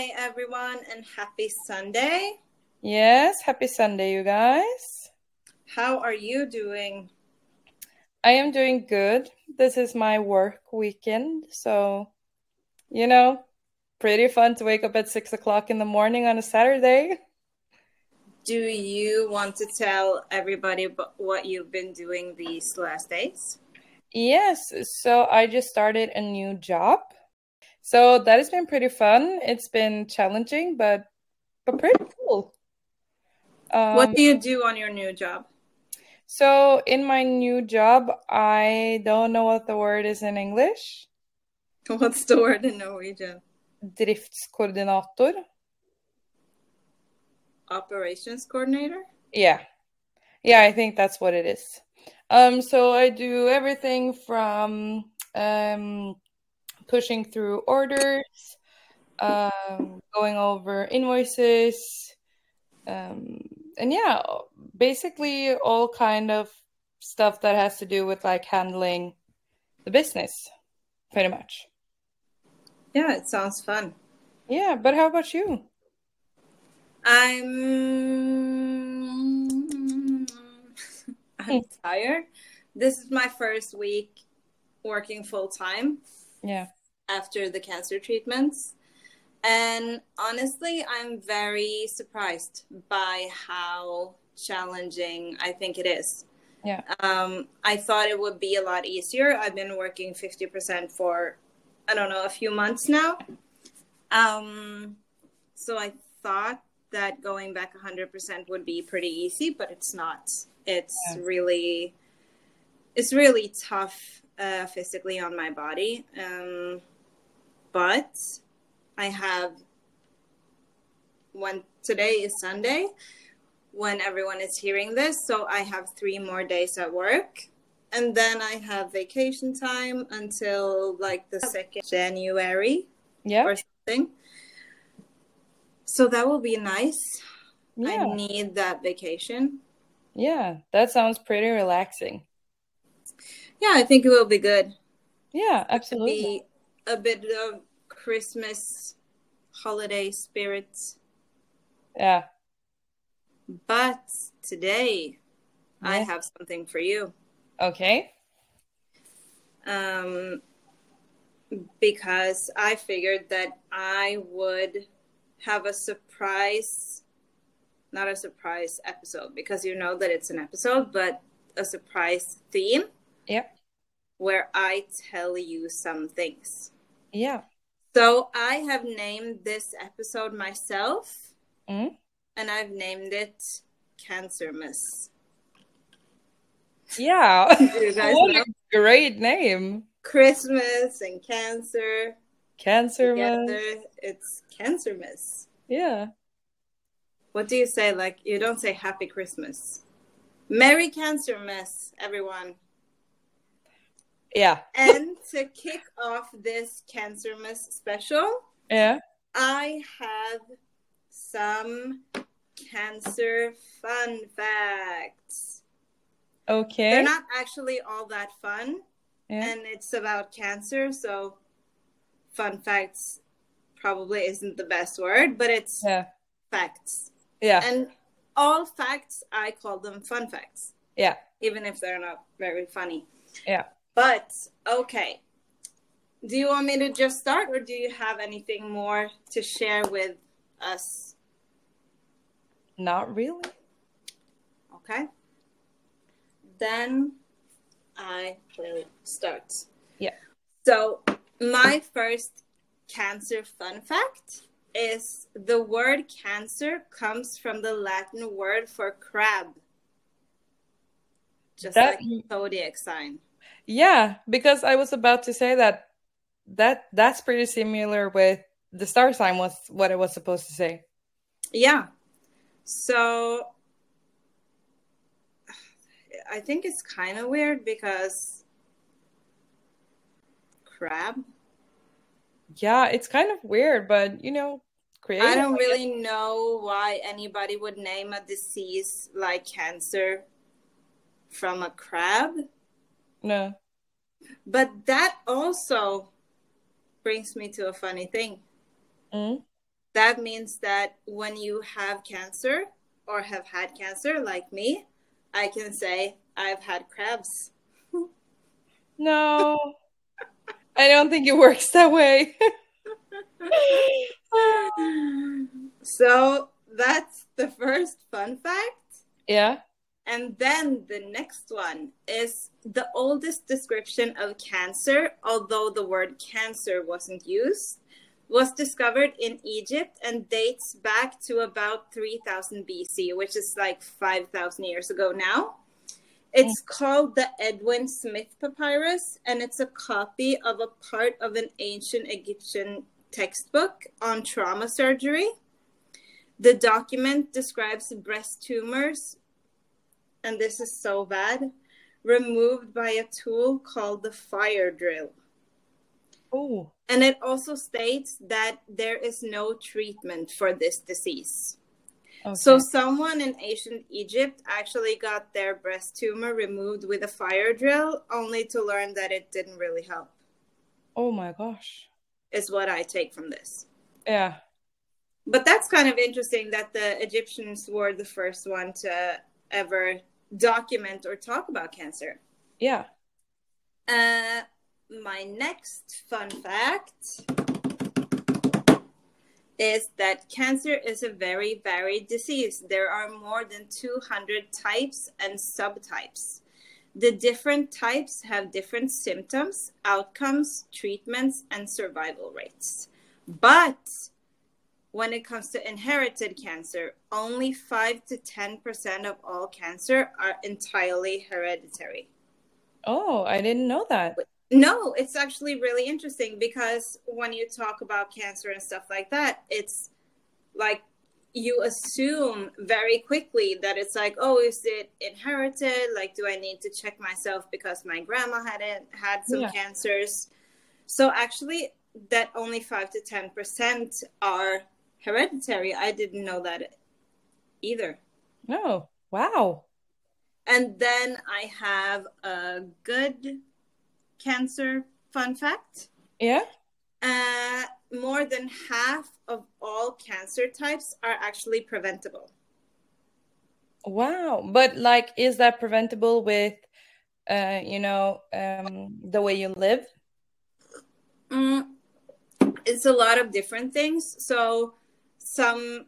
Hi, everyone, and happy Sunday. Yes, happy Sunday, you guys. How are you doing? I am doing good. This is my work weekend, so you know, pretty fun to wake up at six o'clock in the morning on a Saturday. Do you want to tell everybody what you've been doing these last days? Yes, so I just started a new job. So that has been pretty fun. It's been challenging, but but pretty cool. Um, what do you do on your new job? So in my new job, I don't know what the word is in English. What's the word in Norwegian? Driftskoordinator. Operations coordinator? Yeah. Yeah, I think that's what it is. Um, so I do everything from um, pushing through orders, um, going over invoices, um, and yeah, basically all kind of stuff that has to do with like handling the business, pretty much. Yeah, it sounds fun. Yeah, but how about you? I'm I'm tired. This is my first week working full time. Yeah. After the cancer treatments. And honestly, I'm very surprised by how challenging I think it is. Yeah. Um, I thought it would be a lot easier. I've been working 50% for, I don't know, a few months now. Um, so I thought that going back 100% would be pretty easy, but it's not. It's yeah. really, it's really tough uh, physically on my body. Um, but I have when today is Sunday when everyone is hearing this. So I have three more days at work. And then I have vacation time until like the second January yeah. or something. So that will be nice. Yeah. I need that vacation. Yeah, that sounds pretty relaxing. Yeah, I think it will be good. Yeah, absolutely. A bit of Christmas holiday spirits. Yeah. But today yeah. I have something for you. Okay. Um because I figured that I would have a surprise not a surprise episode because you know that it's an episode, but a surprise theme. Yep. Where I tell you some things. Yeah. So I have named this episode myself, mm? and I've named it Cancermas. Yeah, what know? a great name! Christmas and Cancer. Cancermas. Together, it's Cancermas. Yeah. What do you say? Like you don't say Happy Christmas. Merry Cancermas, everyone. Yeah. and to kick off this Cancermas special, yeah, I have some cancer fun facts. Okay. They're not actually all that fun. Yeah. And it's about cancer, so fun facts probably isn't the best word, but it's yeah. facts. Yeah. And all facts, I call them fun facts. Yeah. Even if they're not very funny. Yeah. But okay. Do you want me to just start or do you have anything more to share with us? Not really. Okay. Then I will start. Yeah. So, my first cancer fun fact is the word cancer comes from the Latin word for crab. Just that, like zodiac sign. Yeah, because I was about to say that that that's pretty similar with the star sign was what I was supposed to say. Yeah. So I think it's kind of weird because crab. Yeah, it's kind of weird, but you know, creative. I don't really know why anybody would name a disease like cancer from a crab. No. But that also brings me to a funny thing. Mm. that means that when you have cancer or have had cancer, like me, I can say I've had crabs. No, I don't think it works that way. so that's the first fun fact. Yeah. And then the next one is the oldest description of cancer, although the word cancer wasn't used, was discovered in Egypt and dates back to about 3000 BC, which is like 5000 years ago now. It's mm. called the Edwin Smith Papyrus, and it's a copy of a part of an ancient Egyptian textbook on trauma surgery. The document describes breast tumors, and this is so bad, removed by a tool called the fire drill. Oh. And it also states that there is no treatment for this disease. Okay. So, someone in ancient Egypt actually got their breast tumor removed with a fire drill, only to learn that it didn't really help. Oh my gosh. Is what I take from this. Yeah. But that's kind of interesting that the Egyptians were the first one to ever document or talk about cancer. Yeah. Uh, my next fun fact is that cancer is a very varied disease. There are more than 200 types and subtypes. The different types have different symptoms, outcomes, treatments, and survival rates. But when it comes to inherited cancer, only 5 to 10% of all cancer are entirely hereditary. Oh, I didn't know that. No, it's actually really interesting because when you talk about cancer and stuff like that, it's like you assume very quickly that it's like, oh, is it inherited? Like, do I need to check myself because my grandma had it, had some yeah. cancers? So actually, that only five to ten percent are hereditary. I didn't know that either. No. wow! And then I have a good cancer fun fact. Yeah. Uh, more than half of all cancer types are actually preventable. Wow. But like is that preventable with uh, you know, um, the way you live? Mm, it's a lot of different things. So some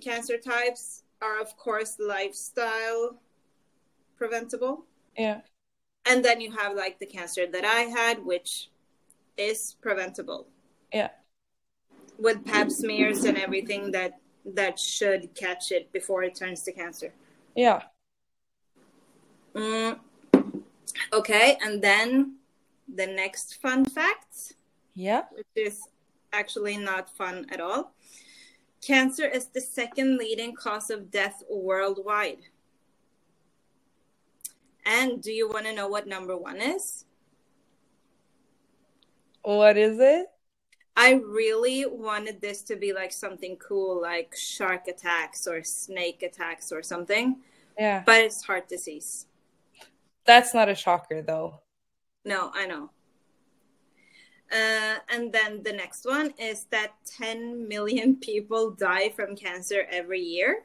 cancer types are of course lifestyle preventable. Yeah and then you have like the cancer that I had, which is preventable. Yeah. With pap smears and everything that that should catch it before it turns to cancer. Yeah. Mm. Okay, and then the next fun fact. Yeah. Which is actually not fun at all. Cancer is the second leading cause of death worldwide. And do you want to know what number one is? What is it? I really wanted this to be like something cool, like shark attacks or snake attacks or something. Yeah. But it's heart disease. That's not a shocker, though. No, I know. Uh, and then the next one is that 10 million people die from cancer every year.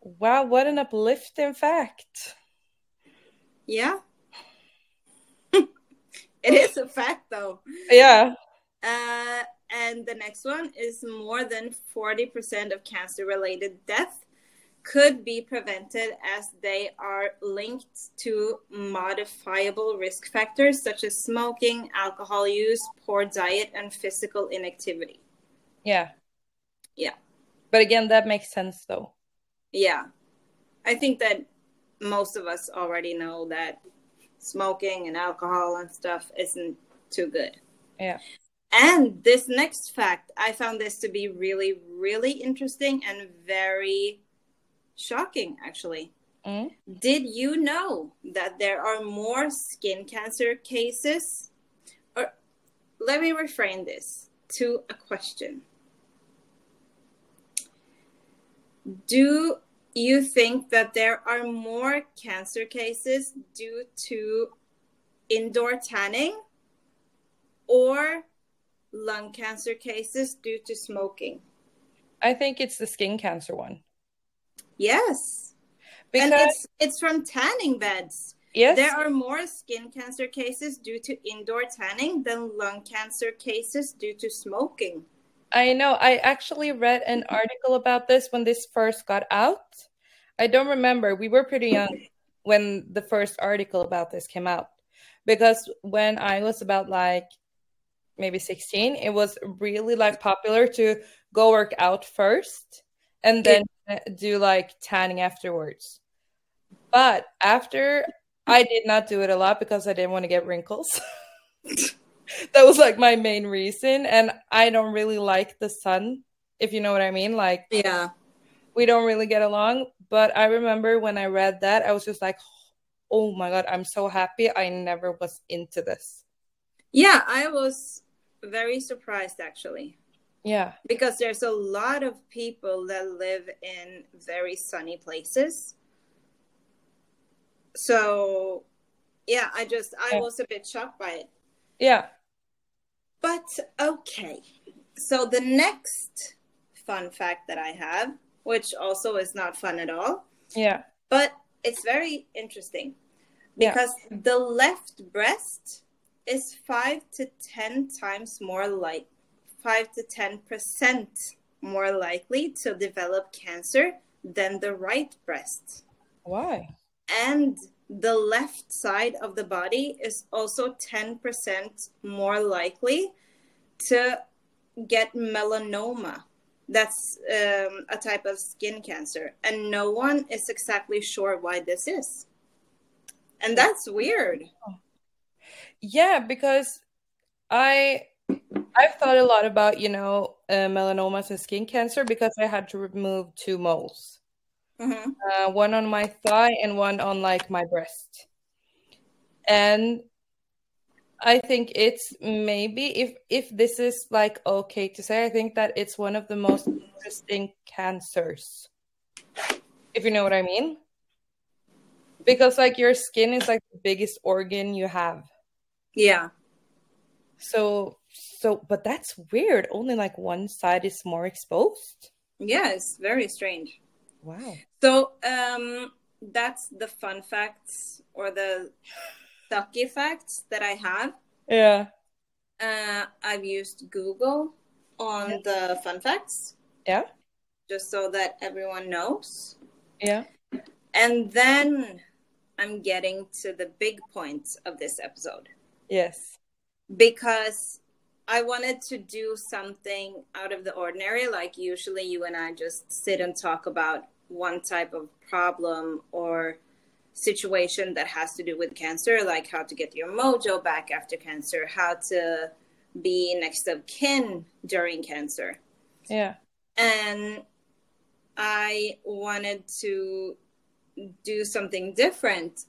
Wow, what an uplifting fact. Yeah. it is a fact, though. Yeah. Uh, and the next one is more than 40% of cancer related death could be prevented as they are linked to modifiable risk factors such as smoking, alcohol use, poor diet, and physical inactivity. Yeah. Yeah. But again, that makes sense though. Yeah. I think that most of us already know that smoking and alcohol and stuff isn't too good. Yeah. And this next fact, I found this to be really, really interesting and very shocking, actually. Mm. Did you know that there are more skin cancer cases? Or let me reframe this to a question. Do you think that there are more cancer cases due to indoor tanning or lung cancer cases due to smoking? I think it's the skin cancer one. Yes. Because and it's it's from tanning beds. yes, There are more skin cancer cases due to indoor tanning than lung cancer cases due to smoking. I know. I actually read an article about this when this first got out. I don't remember. We were pretty young when the first article about this came out. Because when I was about like maybe 16, it was really like popular to go work out first and then do like tanning afterwards. But after I did not do it a lot because I didn't want to get wrinkles. that was like my main reason and I don't really like the sun, if you know what I mean. Like Yeah. we don't really get along. But I remember when I read that, I was just like, oh my God, I'm so happy I never was into this. Yeah, I was very surprised actually. Yeah. because there's a lot of people that live in very sunny places so yeah i just i Yeah. was a bit shocked by it Yeah. but okay so the next fun fact that i have which also is not fun at all Yeah. but it's very interesting Yeah. because the left breast is 5 to 10 times more like 5 to 10 percent more likely to develop cancer than the right breast. Why? and the left side of the body is also 10% more likely to get melanoma. That's um, a type of skin cancer and no one is exactly sure why this is. And that's weird. Yeah, because I I've thought a lot about, you know, uh, melanomas and skin cancer because I had to remove two moles. Mhm. uh, one on my thigh and one on like my breast. And I think it's maybe if if this is like okay to say, I think that it's one of the most interesting cancers. If you know what I mean. Because like your skin is like the biggest organ you have. yeah So so but that's weird. Only like one side is more exposed. yeah it's very strange Wow. so um that's the fun facts or the sucky facts that i have Yeah. uh, i've used google on the fun facts Yeah. just so that everyone knows Yeah. And then I'm getting to the big point of this episode Yes. because I wanted to do something out of the ordinary. Like, usually, you and I just sit and talk about one type of problem or situation that has to do with cancer, like how to get your mojo back after cancer, how to be next of kin during cancer. Yeah. and I wanted to do something different.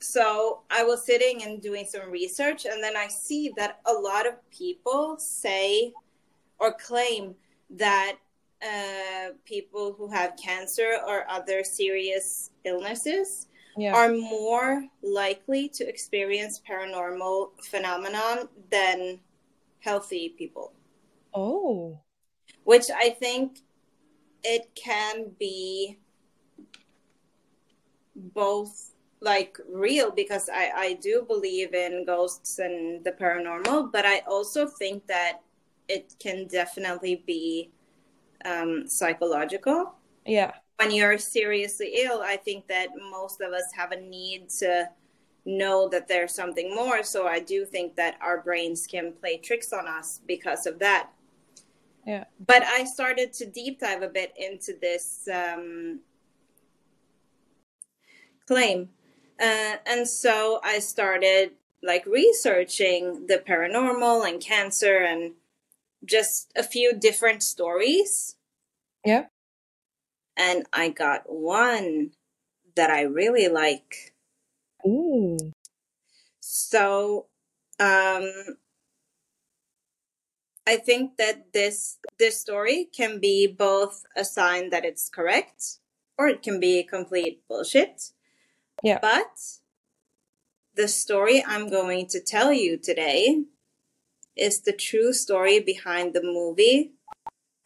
So I was sitting and doing some research, and then I see that a lot of people say or claim that uh, people who have cancer or other serious illnesses Yeah. are more likely to experience paranormal phenomenon than healthy people Oh. which I think it can be both like real because I, I do believe in ghosts and the paranormal, but I also think that it can definitely be um, psychological. Yeah. When you're seriously ill, I think that most of us have a need to know that there's something more. So I do think that our brains can play tricks on us because of that Yeah. but I started to deep dive a bit into this um, claim, uh, and so I started like researching the paranormal and cancer and just a few different stories. Yeah. And I got one that I really like. Ooh. So, um, I think that this this story can be both a sign that it's correct or it can be complete bullshit. Yeah. But the story I'm going to tell you today is the true story behind the movie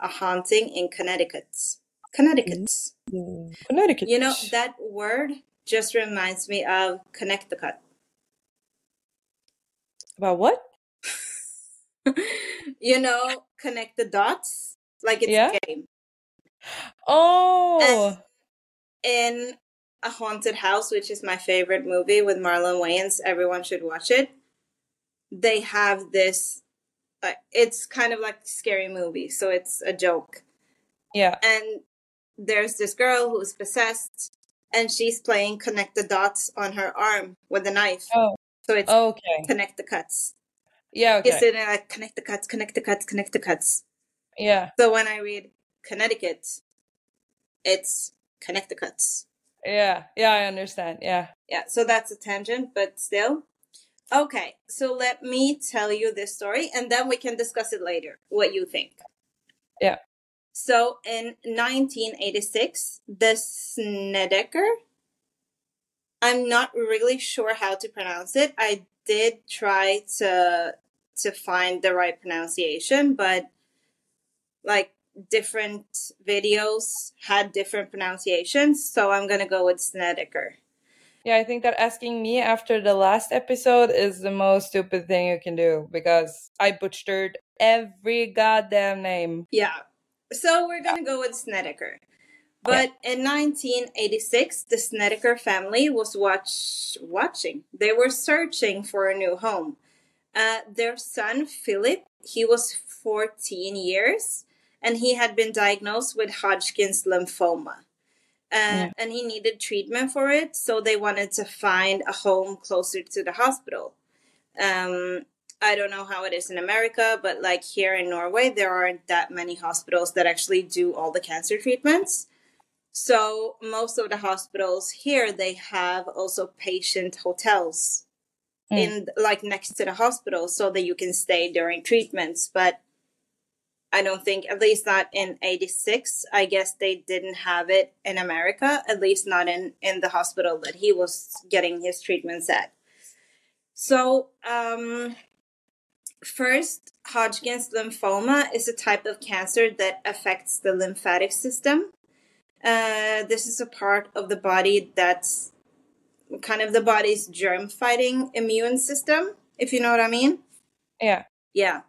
A Haunting in Connecticut. Connecticut. Mm, Connecticut. You know, that word just reminds me of Connecticut. About what? you know, connect the dots like it's Yeah. a game. Oh. In A Haunted House, which is my favorite movie with Marlon Wayans, everyone should watch it. They have this, uh, it's kind of like a scary movie, so it's a joke. yeah. And there's this girl who's possessed, and she's playing connect the dots on her arm with a knife. Oh. So it's Okay. connect the cuts. Yeah. It's Okay. sitting there like connect the cuts, connect the cuts, connect the cuts. Yeah. So when I read Connecticut, it's Connecticut. Yeah. Yeah. I understand. Yeah. Yeah, so that's a tangent, but still. Okay, so let me tell you this story and then we can discuss it later, what you think. Yeah. So in 1986, the Snedeker, I'm not really sure how to pronounce it. I did try to to find the right pronunciation, but like different videos had different pronunciations, so I'm gonna go with Snedeker. Yeah, I think that asking me after the last episode is the most stupid thing you can do because I butchered every goddamn name. Yeah. So we're gonna go with Snedeker. But in 1986, the Snedeker family was watch watching. They were searching for a new home. Uh, their son Philip, he was 14 years, and he had been diagnosed with Hodgkin's lymphoma. Uh, Yeah. And he needed treatment for it, so they wanted to find a home closer to the hospital. Um, I don't know how it is in America, but like here in Norway, there aren't that many hospitals that actually do all the cancer treatments. So most of the hospitals here they have also patient hotels Mm. in like next to the hospital so that you can stay during treatments, but I don't think at least not in 86. I guess they didn't have it in America, at least not in in the hospital that he was getting his treatments at. So, um First, Hodgkin's lymphoma is a type of cancer that affects the lymphatic system. Uh, this is a part of the body that's kind of the body's germ fighting immune system, if you know what I mean. Yeah. Yeah.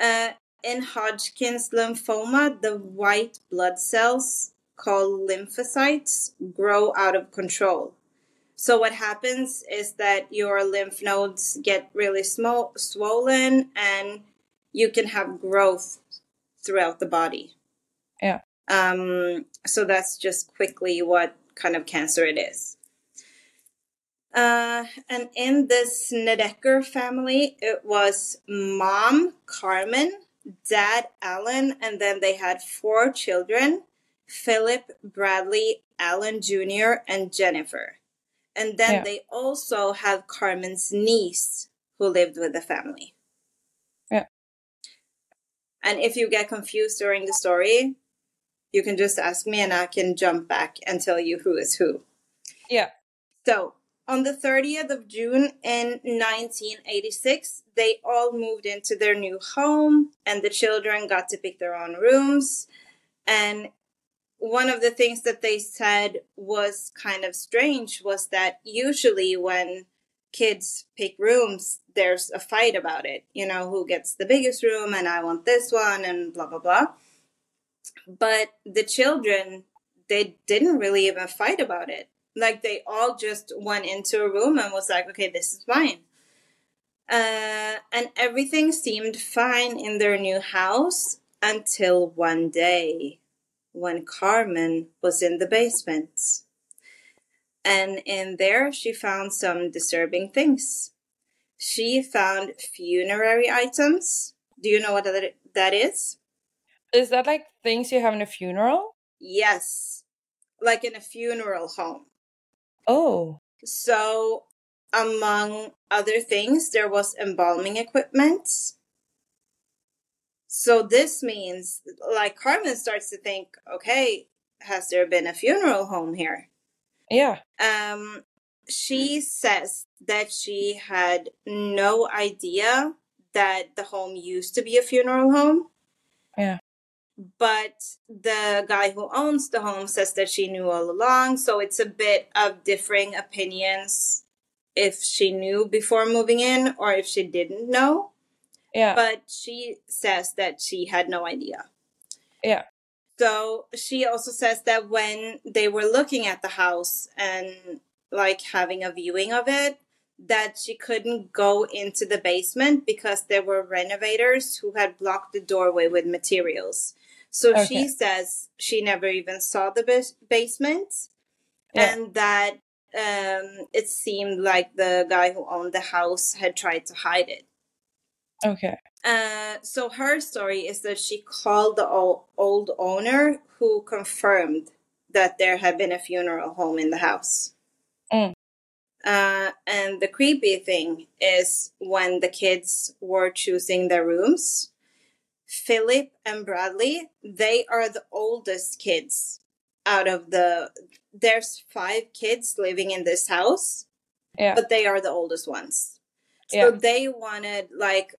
Uh, in Hodgkin's lymphoma, the white blood cells called lymphocytes grow out of control. So what happens is that your lymph nodes get really small, swollen, and you can have growth throughout the body. Yeah. Um, so that's just quickly what kind of cancer it is. Uh, and in this Snedeker family, it was mom Carmen, dad Alan, and then they had four children: Philip, Bradley, Alan Jr., and Jennifer. And then Yeah. they also have Carmen's niece who lived with the family. Yeah. And if you get confused during the story, you can just ask me and I can jump back and tell you who is who. Yeah. So, on the 30th of June in 1986, they all moved into their new home and the children got to pick their own rooms. And one of the things that they said was kind of strange was that usually when kids pick rooms, there's a fight about it. You know, who gets the biggest room and I want this one and blah, blah, blah. But the children, they didn't really even fight about it. Like they all just went into a room and was like, okay, this is mine. Uh, and everything seemed fine in their new house until one day when Carmen was in the basement. And in there, she found some disturbing things. She found funerary items. Do you know what that- that is? Is that like things you have in a funeral? Yes, like in a funeral home. Oh. So, among other things, there was embalming equipment. So, this means, like, Carmen starts to think, okay, has there been a funeral home here? Yeah. Um, she says that she had no idea that the home used to be a funeral home. Yeah. But the guy who owns the home says that she knew all along. So it's a bit of differing opinions if she knew before moving in or if she didn't know. Yeah. But she says that she had no idea. yeah. So she also says that when they were looking at the house and like having a viewing of it, that she couldn't go into the basement because there were renovators who had blocked the doorway with materials. So Okay. she says she never even saw the bas- basement Yeah. and that um, it seemed like the guy who owned the house had tried to hide it. Okay. Uh, so her story is that she called the o- old owner who confirmed that there had been a funeral home in the house. Mm. Uh, and the creepy thing is when the kids were choosing their rooms, Philip and Bradley, they are the oldest kids out of the. There's five kids living in this house, Yeah. but they are the oldest ones. So Yeah. they wanted like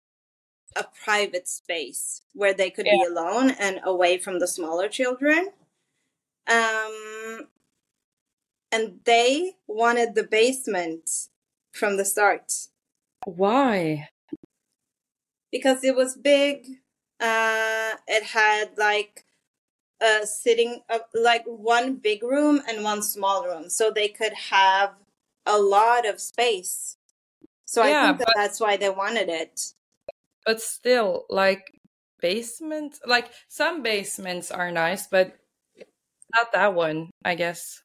a private space where they could be alone and away from the smaller children. Um, and they wanted the basement from the start Why? because it was big. Uh, it had like a sitting, uh, like one big room and one small room, so they could have a lot of space. So I think that that's why they wanted it. But still, like basements, like some basements are nice, but not that one, I guess.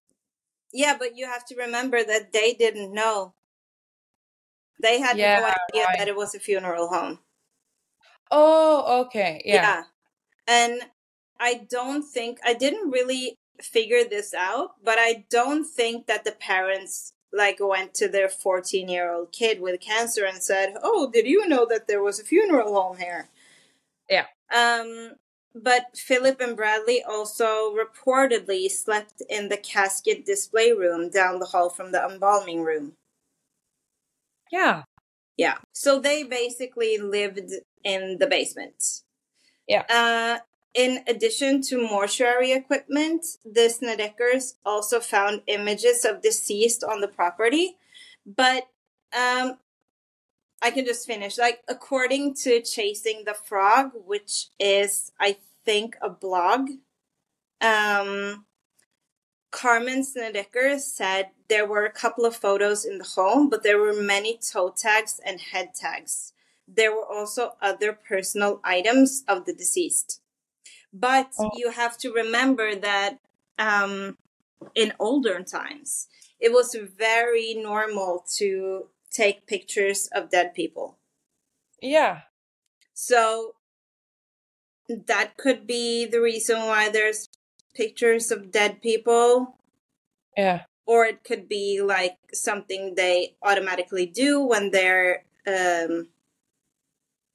Yeah, but you have to remember that they didn't know. They had no idea right. that it was a funeral home. Oh, okay. Yeah. And I don't think, I didn't really figure this out, but I don't think that the parents like went to their 14 year old kid with cancer and said, Oh, did you know that there was a funeral home here? Yeah. Um, but Philip and Bradley also reportedly slept in the casket display room down the hall from the embalming room. Yeah. Yeah. So they basically lived in the basement. Yeah. Uh, in addition to mortuary equipment, the Snedekers also found images of deceased on the property. But um, I can just finish. Like, according to Chasing the Frog, which is, I think, a blog, um, Carmen Snedeker said there were a couple of photos in the home, but there were many toe tags and head tags. There were also other personal items of the deceased. But Oh. you have to remember that um, in older times, it was very normal to take pictures of dead people. Yeah. So that could be the reason why there's pictures of dead people Yeah. Or it could be like something they automatically do when they're um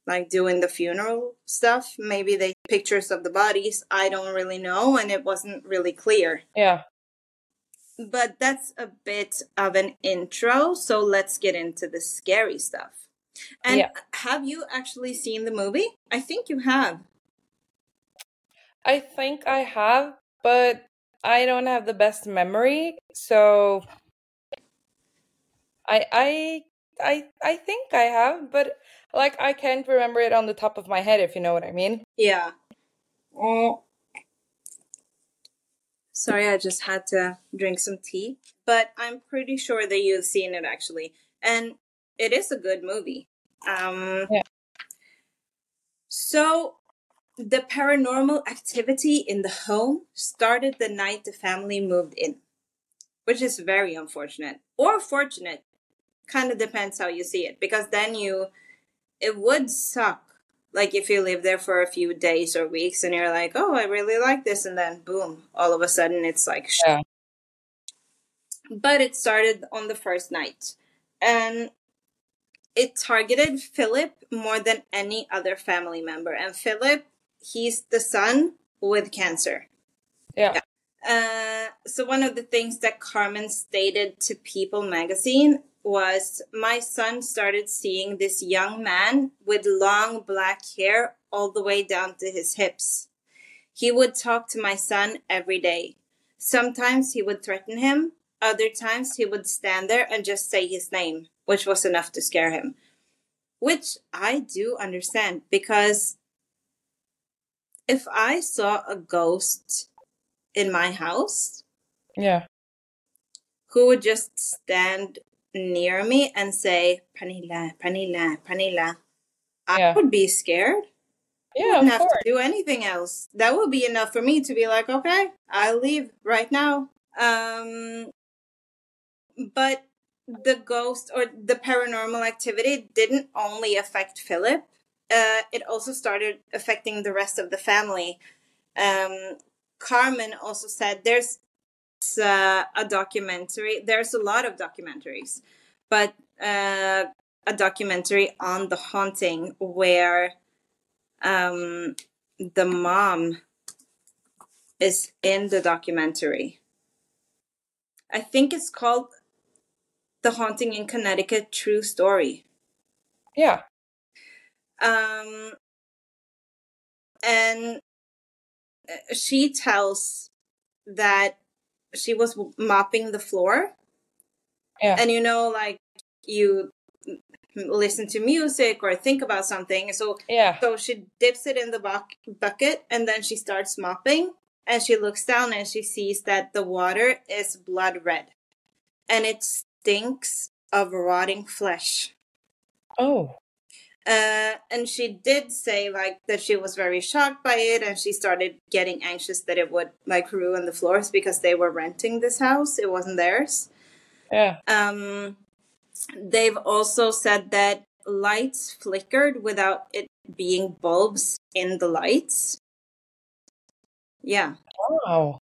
like doing the funeral stuff. Maybe they pictures of the bodies. I don't really know and it wasn't really clear. Yeah. but that's a bit of an intro so let's get into the scary stuff. And Yeah. have you actually seen the movie? I think you have. I think I have, but I don't have the best memory, so I I I I think I have, but like I can't remember it on the top of my head if you know what I mean. Yeah. Mm. Sorry, I just had to drink some tea. But I'm pretty sure that you've seen it actually. And it is a good movie. Um, Yeah. So, the paranormal activity in the home started the night the family moved in, which is very unfortunate or fortunate. Kind of depends how you see it, because then you, it would suck like if you live there for a few days or weeks and you're like oh i really like this and then boom all of a sudden it's like sh- Yeah. but it started on the first night and it targeted philip more than any other family member and philip he's the son with cancer Yeah. uh, so one of the things that carmen stated to people magazine was my son started seeing this young man with long black hair all the way down to his hips. He would talk to my son every day. Sometimes he would threaten him, other times he would stand there and just say his name, which was enough to scare him. Which I do understand because if I saw a ghost in my house, Yeah. who would just stand near me and say, Pernilla, Pernilla, Pernilla, I Yeah. would be scared. Yeah, wouldn't of have course. to do anything else. That would be enough for me to be like, okay, I'll leave right now. Um, but the ghost or the paranormal activity didn't only affect Philip. Uh, it also started affecting the rest of the family. Um, Carmen also said there's uh, a documentary. There's a lot of documentaries, but uh, a documentary on the haunting where um, the mom is in the documentary. I think it's called The Haunting in Connecticut True Story. Yeah. Um, and uh, she tells that she was mopping the floor. Yeah. And you know, like you listen to music or think about something. So Yeah. So she dips it in the buck- bucket and then she starts mopping and she looks down and she sees that the water is blood red and it stinks of rotting flesh. Oh. Uh, and she did say like that she was very shocked by it and she started getting anxious that it would like ruin the floors because they were renting this house. It wasn't theirs. Yeah. Um, they've also said that lights flickered without it being bulbs in the lights. Yeah. Wow.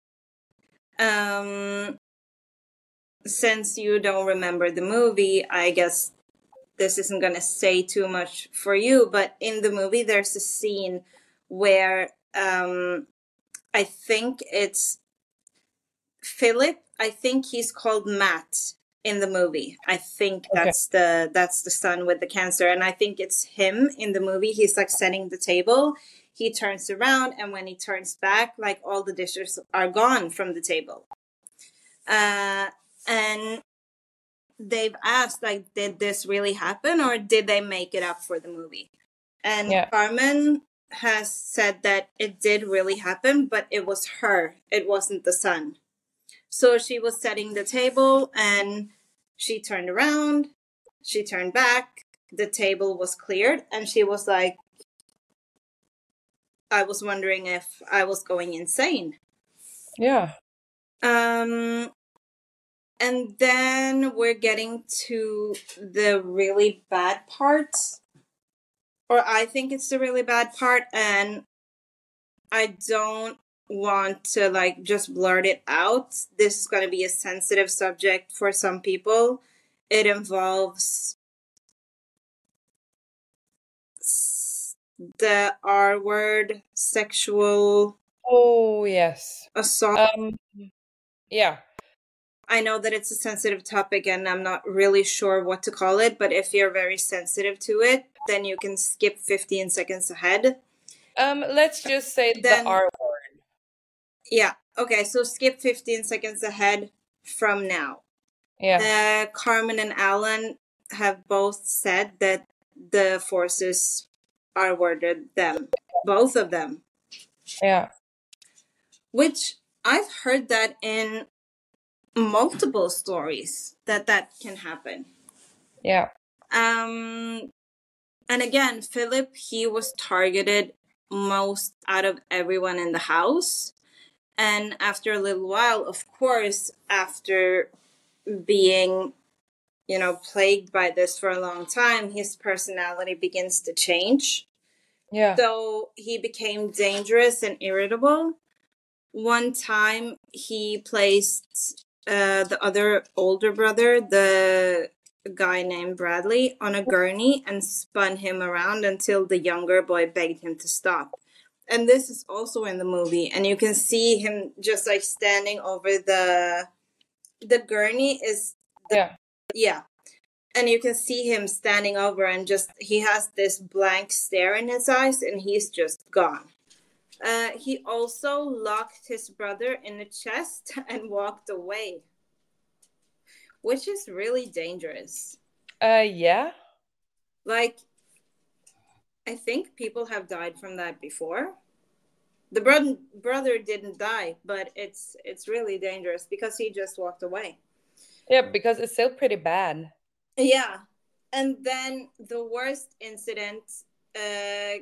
Um, since you don't remember the movie, I guess this isn't going to say too much for you, but in the movie, there's a scene where um, I think it's Philip. I think he's called Matt in the movie. I think Okay. that's the that's the son with the cancer, and I think it's him in the movie. He's like setting the table. He turns around, and when he turns back, like all the dishes are gone from the table. Uh, and they've asked, like, did this really happen, or did they make it up for the movie? And Yeah. Carmen has said that it did really happen, but it was her. It wasn't the son. So she was setting the table and she turned around, she turned back, the table was cleared, and she was like, I was wondering if I was going insane. Yeah. Um, and then we're getting to the really bad part, or I think it's the really bad part, and I don't want to like just blurt it out. This is going to be a sensitive subject for some people. It involves the R word, sexual Oh yes. assault. Um. Yeah. I know that it's a sensitive topic and I'm not really sure what to call it, but if you're very sensitive to it, then you can skip 15 seconds ahead. Um. Let's just say Then- the R word. Yeah. Okay, so skip 15 seconds ahead from now. Yeah. Uh, Carmen and Alan have both said that the forces are worded them, both of them, Yeah. which I've heard that in multiple stories that that can happen. Yeah. Um, and again, Philip, he was targeted most out of everyone in the house. And after a little while, of course, after being, you know, plagued by this for a long time, his personality begins to change. Yeah. So he became dangerous and irritable. One time he placed uh, the other older brother, the guy named Bradley, on a gurney and spun him around until the younger boy begged him to stop. And this is also in the movie, and you can see him just like standing over the the gurney is Yeah. yeah. and you can see him standing over and just he has this blank stare in his eyes and he's just gone uh, he also locked his brother in the chest and walked away which is really dangerous. Uh yeah. Like i think people have died from that before. The brother brother didn't die but it's it's really dangerous because he just walked away. Yeah because it's still pretty bad. Yeah. And then the worst incident uh,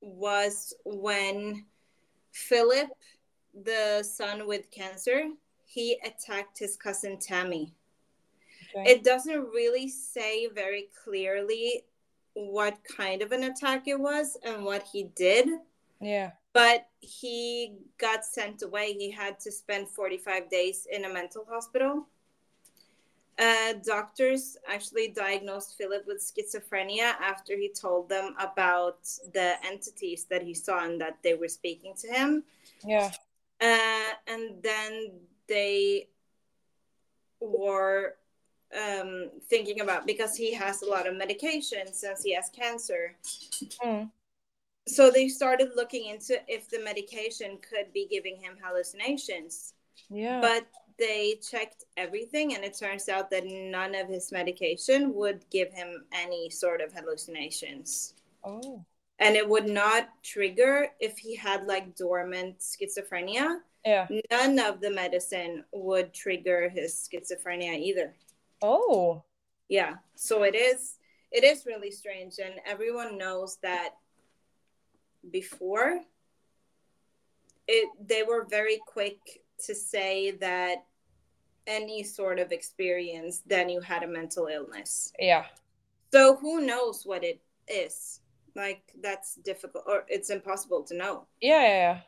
was when Philip, the son with cancer, he attacked his cousin Tammy. Okay. It doesn't really say very clearly what kind of an attack it was and what he did. Yeah. But he got sent away. He had to spend 45 days in a mental hospital. Uh, doctors actually diagnosed Philip with schizophrenia after he told them about the entities that he saw and that they were speaking to him. Yeah. Uh, and then they were um, thinking about because he has a lot of medication since he has cancer. Mm. So they started looking into if the medication could be giving him hallucinations. Yeah. But they checked everything and it turns out that none of his medication would give him any sort of hallucinations. Oh. And it would not trigger if he had like dormant schizophrenia. Yeah. None of the medicine would trigger his schizophrenia either. Oh. Yeah. So it is it is really strange and everyone knows that before it they were very quick to say that any sort of experience, then you had a mental illness. Yeah. So who knows what it is? Like that's difficult, or it's impossible to know. Yeah, yeah, yeah.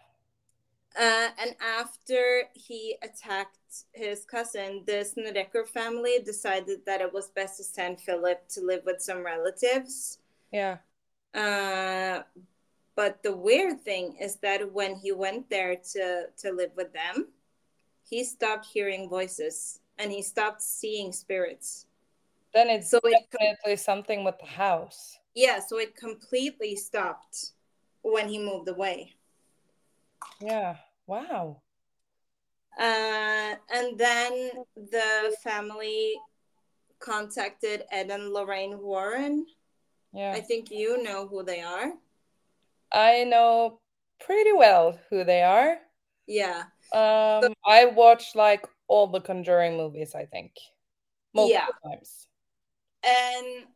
Uh, and after he attacked his cousin, the Snedeker family decided that it was best to send Philip to live with some relatives. Yeah. Uh, but the weird thing is that when he went there to to live with them, he stopped hearing voices and he stopped seeing spirits. Then it's so definitely it, something with the house. Yeah, so it completely stopped when he moved away. Yeah. Wow. Uh, and then the family contacted Ed and Lorraine Warren. Yeah. I think you know who they are. I know pretty well who they are. Yeah. Um, I watched like all the Conjuring movies. I think multiple yeah. times. And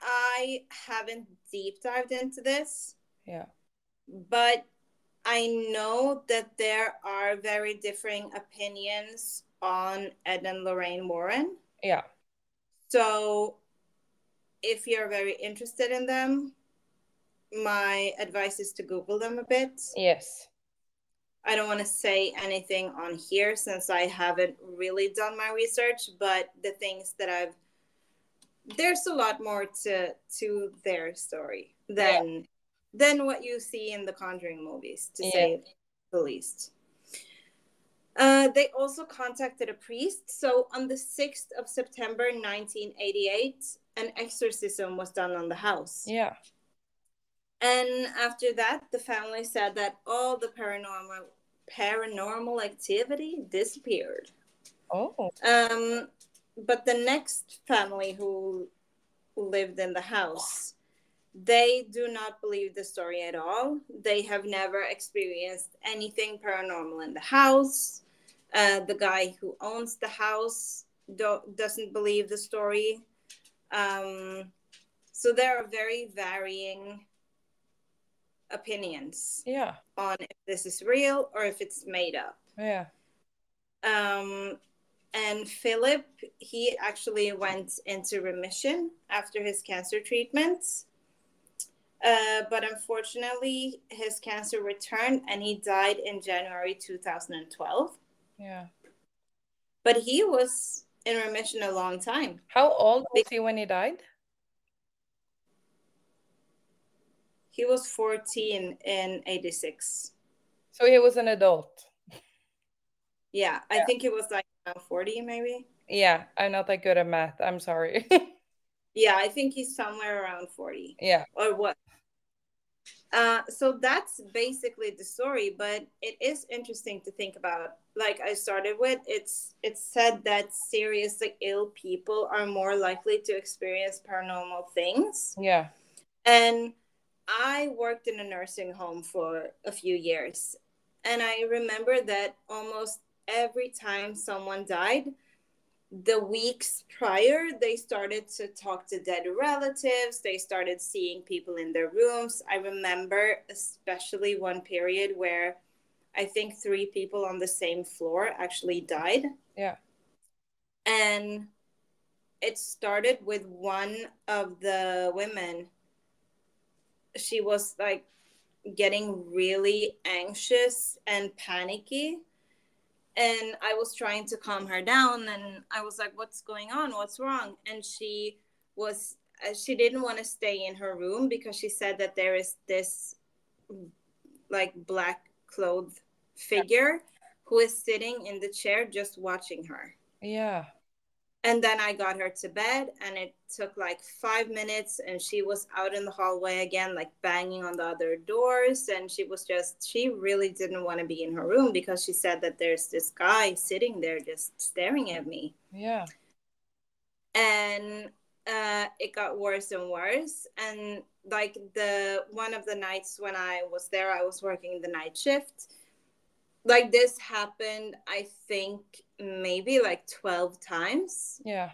I haven't deep dived into this. Yeah. But I know that there are very differing opinions on Ed and Lorraine Warren. Yeah. So if you're very interested in them, my advice is to Google them a bit. Yes. I don't want to say anything on here since I haven't really done my research, but the things that I've there's a lot more to to their story than yeah. than what you see in the Conjuring movies, to yeah. say the least. Uh, they also contacted a priest. So on the 6th of September 1988, an exorcism was done on the house. Yeah. And after that, the family said that all the paranormal paranormal activity disappeared. Oh. Um, but the next family who lived in the house, they do not believe the story at all. They have never experienced anything paranormal in the house. Uh, the guy who owns the house do- doesn't believe the story. Um, so there are very varying opinions yeah. on if this is real or if it's made up. Yeah. Um and philip he actually went into remission after his cancer treatments. Uh, but unfortunately his cancer returned and he died in january 2012 yeah. But he was in remission a long time. How old was he when he died He was 14 in 86. So he was an adult. Yeah, I yeah. think he was like 40 maybe. Yeah, I'm not that good at math. I'm sorry. yeah, I think he's somewhere around 40. Yeah. Or what? Uh, so that's basically the story, but it is interesting to think about. Like I started with, it's it's said that seriously ill people are more likely to experience paranormal things. Yeah. And I worked in a nursing home for a few years, and I remember that almost every time someone died, the weeks prior, they started to talk to dead relatives. They started seeing people in their rooms. I remember especially one period where I think three people on the same floor actually died. Yeah. And it started with one of the women. She was like getting really anxious and panicky. And I was trying to calm her down and I was like what's going on? What's wrong? And she was uh, she didn't want to stay in her room because she said that there is this like black clothed figure who is sitting in the chair just watching her. Yeah and then I got her to bed, and it took like five minutes, and she was out in the hallway again, like banging on the other doors. And she was just, she really didn't want to be in her room because she said that there's this guy sitting there just staring at me. Yeah. And uh, it got worse and worse. And like the one of the nights when I was there, I was working the night shift like this happened i think maybe like 12 times. Yeah.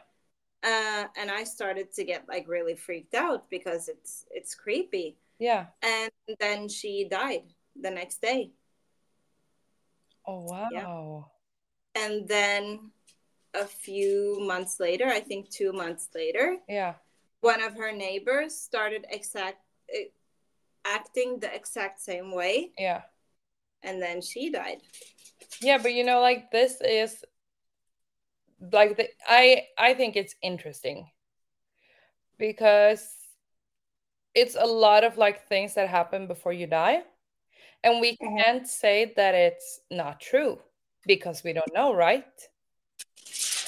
Uh, and i started to get like really freaked out because it's it's creepy. Yeah. And then she died the next day. Oh wow. Yeah. and then a few months later i think two months later yeah. one of her neighbors started exact uh, acting the exact same way. Yeah and then she died. Yeah, but you know, like this is like the, I I think it's interesting because it's a lot of like things that happen before you die, and we mm-hmm. can't say that it's not true because we don't know, right?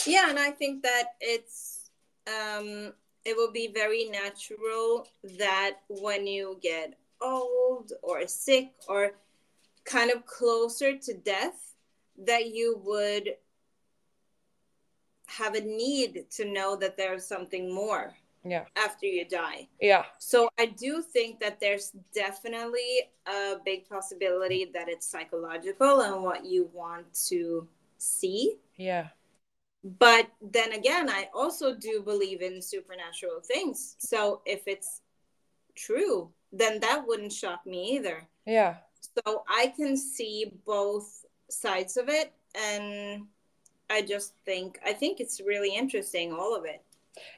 Yeah, and I think that it's um it will be very natural that when you get old or sick or kind of closer to death that you would have a need to know that there's something more yeah. after you die. Yeah. So i do think that there's definitely a big possibility that it's psychological and what you want to see. Yeah. But then again i also do believe in supernatural things. So if it's true then that wouldn't shock me either. Yeah so I can see both sides of it and I just think I think it's really interesting all of it.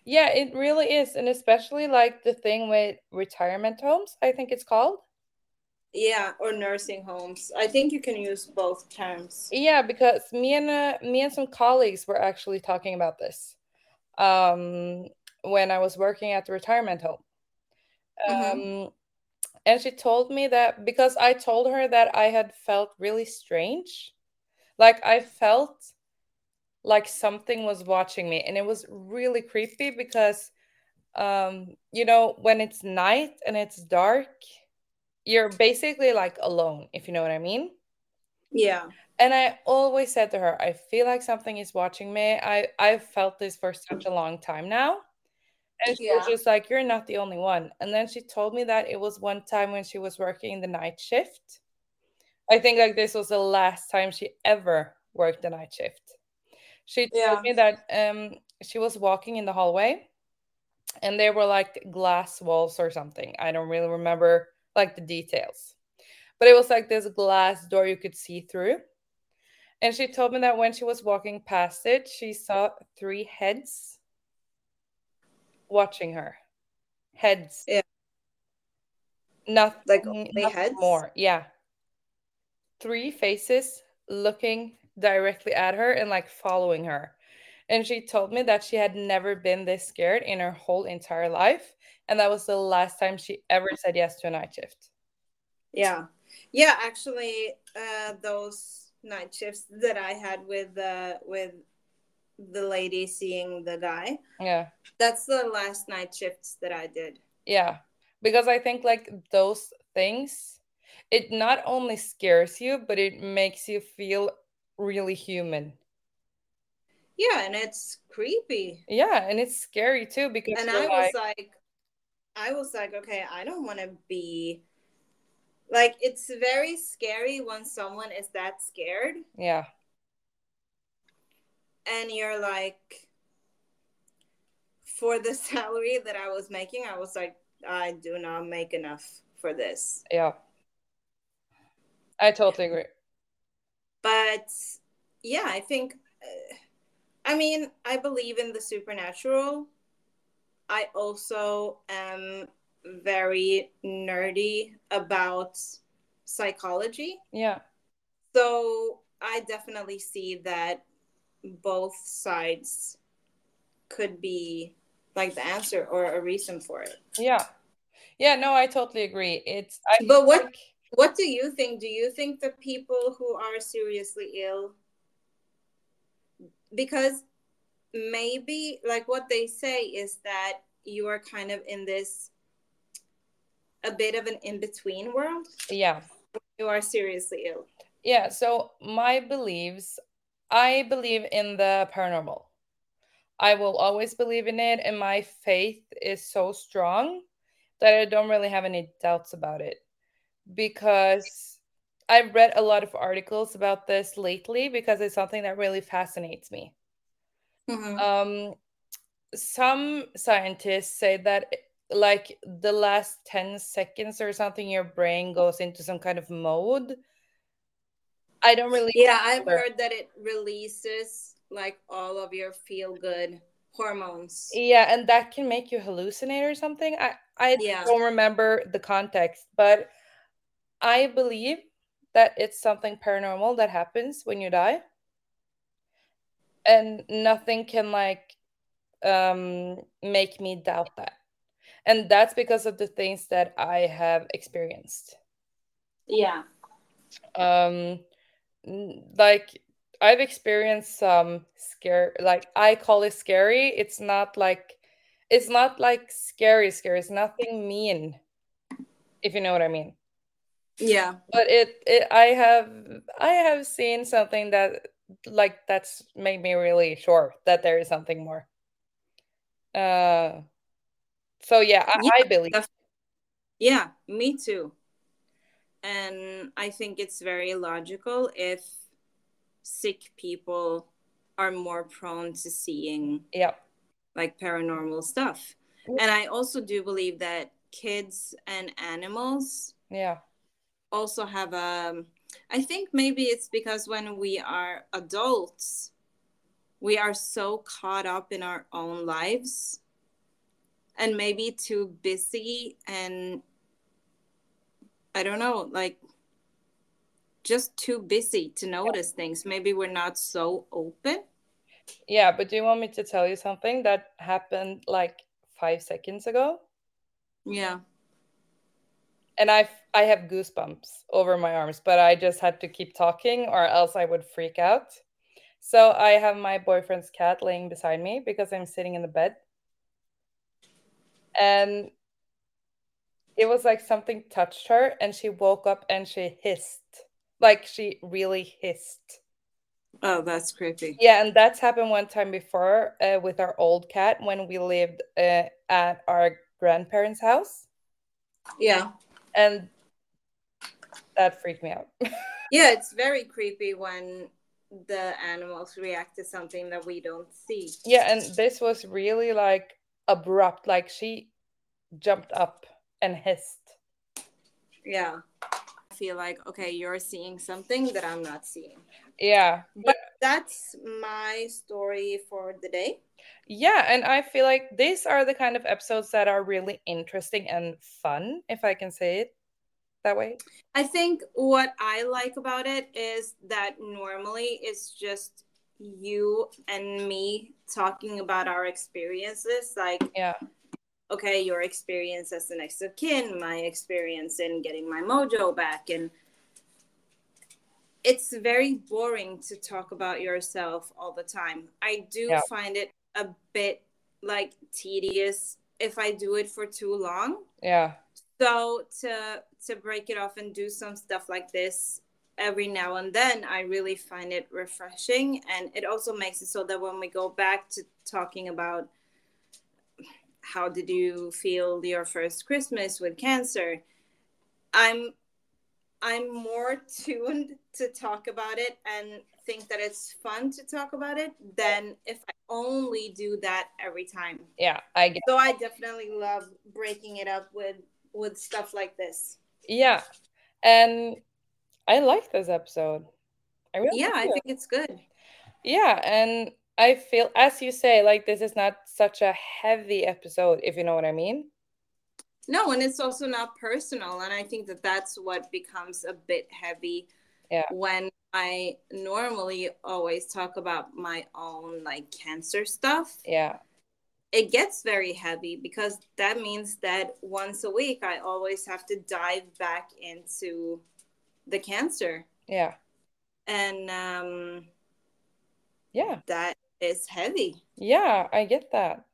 Yeah, it really is and especially like the thing with retirement homes, I think it's called. Yeah, or nursing homes. I think you can use both terms. Yeah, because me and uh, me and some colleagues were actually talking about this um, when I was working at the retirement home. Mm-hmm. And she told me that because I told her that I had felt really strange. Like I felt like something was watching me and it was really creepy because um you know when it's night and it's dark you're basically like alone if you know what I mean. Yeah. And I always said to her I feel like something is watching me. I I've felt this for such a long time now. And she yeah. was just like, You're not the only one. And then she told me that it was one time when she was working the night shift. I think like this was the last time she ever worked the night shift. She told yeah. me that um she was walking in the hallway and there were like glass walls or something. I don't really remember like the details. But it was like this glass door you could see through. And she told me that when she was walking past it, she saw three heads watching her. Heads. Yeah. Nothing, like only heads? more. Yeah. Three faces looking directly at her and like following her. And she told me that she had never been this scared in her whole entire life. And that was the last time she ever said yes to a night shift. Yeah. Yeah, actually, uh, those night shifts that I had with uh, with the lady seeing the guy. Yeah. That's the last night shifts that I did. Yeah. Because I think like those things, it not only scares you, but it makes you feel really human. Yeah, and it's creepy. Yeah, and it's scary too because And I was like, like, I was like, okay, I don't want to be like, it's very scary when someone is that scared yeah, and you're like, for the salary that I was making, I was like, I do not make enough for this. yeah. I totally agree. But yeah, I think, uh, I mean, I believe in the supernatural. I also am very nerdy about psychology. Yeah. So I definitely see that both sides could be like the answer or a reason for it. Yeah. Yeah, no, I totally agree. It's I But what think- what do you think? Do you think the people who are seriously ill because maybe like what they say is that you are kind of in this a bit of an in-between world. yeah. You are seriously ill. Yeah, so my beliefs, I believe in the paranormal. I will always believe in it, and my faith is so strong that I don't really have any doubts about it. Because I've read a lot of articles about this lately because it's something that really fascinates me. Mhm. Um, some scientists say that like the last 10 seconds or something, your brain goes into some kind of mode. I don't really Yeah, I've heard that it releases like all of your feel good hormones. Yeah, and that can make you hallucinate or something. I I Yeah. don't remember the context, but I believe that it's something paranormal that happens when you die. And nothing can like um make me doubt that. And that's because of the things that I have experienced. Yeah. Um like I've experienced some scare like I call it scary. It's not like it's not like scary scary. It's nothing mean. If you know what I mean. Yeah. But it, it I have I have seen something that like that's made me really sure that there is something more. Uh so yeah, I, Yeah, I believe. Yeah, me too. And I think it's very logical if sick people are more prone to seeing Yeah. like paranormal stuff. And I also do believe that kids and animals Yeah. also have a I think maybe it's because when we are adults we are so caught up in our own lives and maybe too busy and I don't know like just too busy to notice things maybe we're not so open Yeah, but do you want me to tell you something that happened like 5 seconds ago? yeah and I I have goosebumps over my arms, but I just had to keep talking or else I would freak out. So I have my boyfriend's cat laying beside me because I'm sitting in the bed. And it was like something touched her and she woke up and she hissed. Like she really hissed. oh that's creepy Yeah, and that's happened one time before uh, with our old cat when we lived uh, at our grandparents' house. yeah And that freaked me out. yeah it's very creepy when the animals react to something that we don't see Yeah, and this was really like abrupt. Like she jumped up and hissed. yeah i feel like okay you're seeing something that i'm not seeing Yeah. but that's my story for the day Yeah, and I feel like these are the kind of episodes that are really interesting and fun, if I can say it that way. i think what i like about it is that normally it's just you and me talking about our experiences like Yeah. Okay your experience as the next of kin my experience in getting my mojo back and it's very boring to talk about yourself all the time. I do yeah. find it a bit like tedious if I do it for too long. Yeah. So to to break it off and do some stuff like this every now and then, I really find it refreshing and it also makes it so that when we go back to talking about how did you feel your first Christmas with cancer, I'm I'm more tuned to talk about it and think that it's fun to talk about it than if I only do that every time. Yeah, I get. So I definitely love breaking it up with with stuff like this. Yeah, and I like this episode. I really yeah, I think it's good. Yeah, and I feel as you say, like this is not such a heavy episode, if you know what I mean. No, and it's also not personal. And I think that that's what becomes a bit heavy yeah. when I normally always talk about my own like cancer stuff. Yeah. It gets very heavy because that means that once a week I always have to dive back into the cancer. Yeah. And um yeah. That is heavy. Yeah, I get that.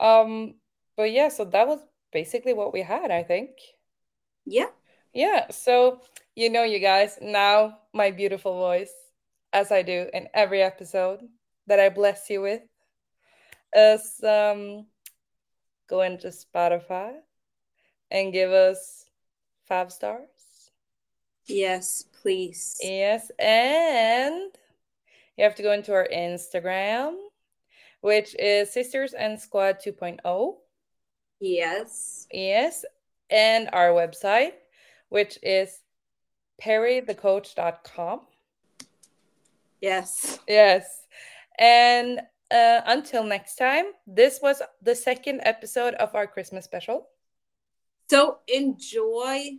Um but yeah, so that was basically what we had, I think. Yeah. Yeah. So, you know, you guys, now my beautiful voice, as I do in every episode that I bless you with, is um, go into Spotify and give us five stars. Yes, please. Yes. And you have to go into our Instagram, which is Sisters and Squad 2.0. Yes. Yes. And our website, which is perrythecoach.com. Yes. Yes. And uh, until next time, this was the second episode of our Christmas special. So enjoy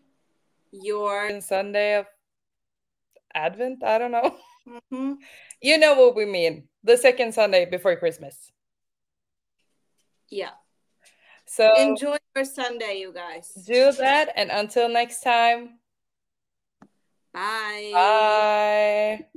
your Sunday of Advent. I don't know. Mm-hmm. You know what we mean. The second Sunday before Christmas. Yeah. So enjoy your Sunday, you guys. Do that. And until next time. Bye. Bye.